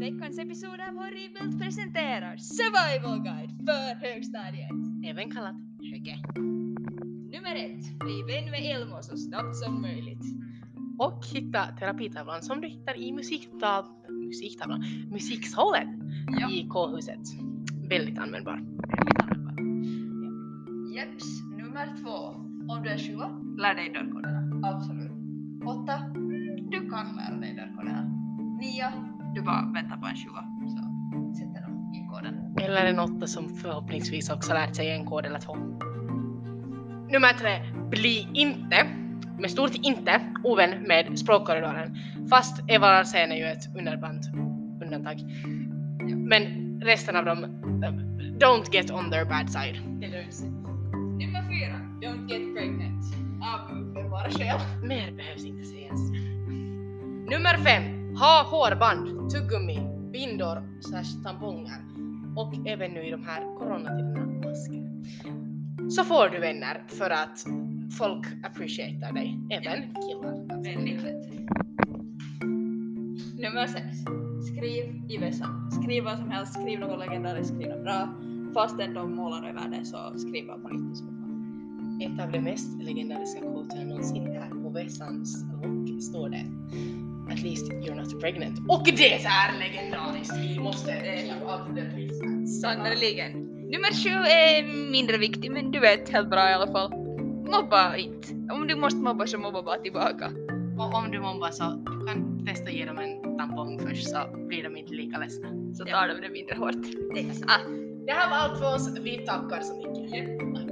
Veckans episod av Horribelt presenterar Survival Guide för högstadiet. Även kallat Höge. Nummer ett. Bli vän med Elmo så snabbt som möjligt. Och hitta terapitavlan som du hittar i musiktav... musiktavlan, musiksalen ja. i K-huset. Väldigt användbar. Väldigt användbar. Ja. Jeps, nummer två. Om du är sjua, lär dig dörrkoderna. Absolut. Åtta, du kan lära dig det. Nia, du bara väntar på en tjua. Så sätter de in koden. Eller en åtta som förhoppningsvis också lärt sig en kod eller två. Nummer tre, bli inte med stort inte ovän med språkkorridoren. Fast Eva Larsén är ju ett underband undantag. Men resten av dem, don't get on their bad side. Det löser mer behövs inte sägas. Nummer 5. Ha hårband, tuggummi, bindor, slash tamponger och även nu i de här coronatiderna masker. Så får du vänner för att folk appreciatear dig, även killar. Väldigt Nummer 6. Skriv i vässan. Skriv vad som helst, skriv något legendariskt, skriv något bra. Fastän de målar över det så skriv bara på nytt i så fall. Ett av de mest legendariska quoten någonsin är Wessans och står det at least you're not pregnant. Och det är legendariskt. Vi måste eh, av det priset. Sannerligen. Nummer 7 är mindre viktig, men du vet helt bra i alla fall. Mobba inte. Om du måste mobba så mobba bara tillbaka. Och om du mobbar så du kan testa ge dem en tampong först så blir de inte lika ledsna. Så tar ja. de det mindre hårt. Det, ah. det här var allt för oss. Vi tackar så mycket. Ja.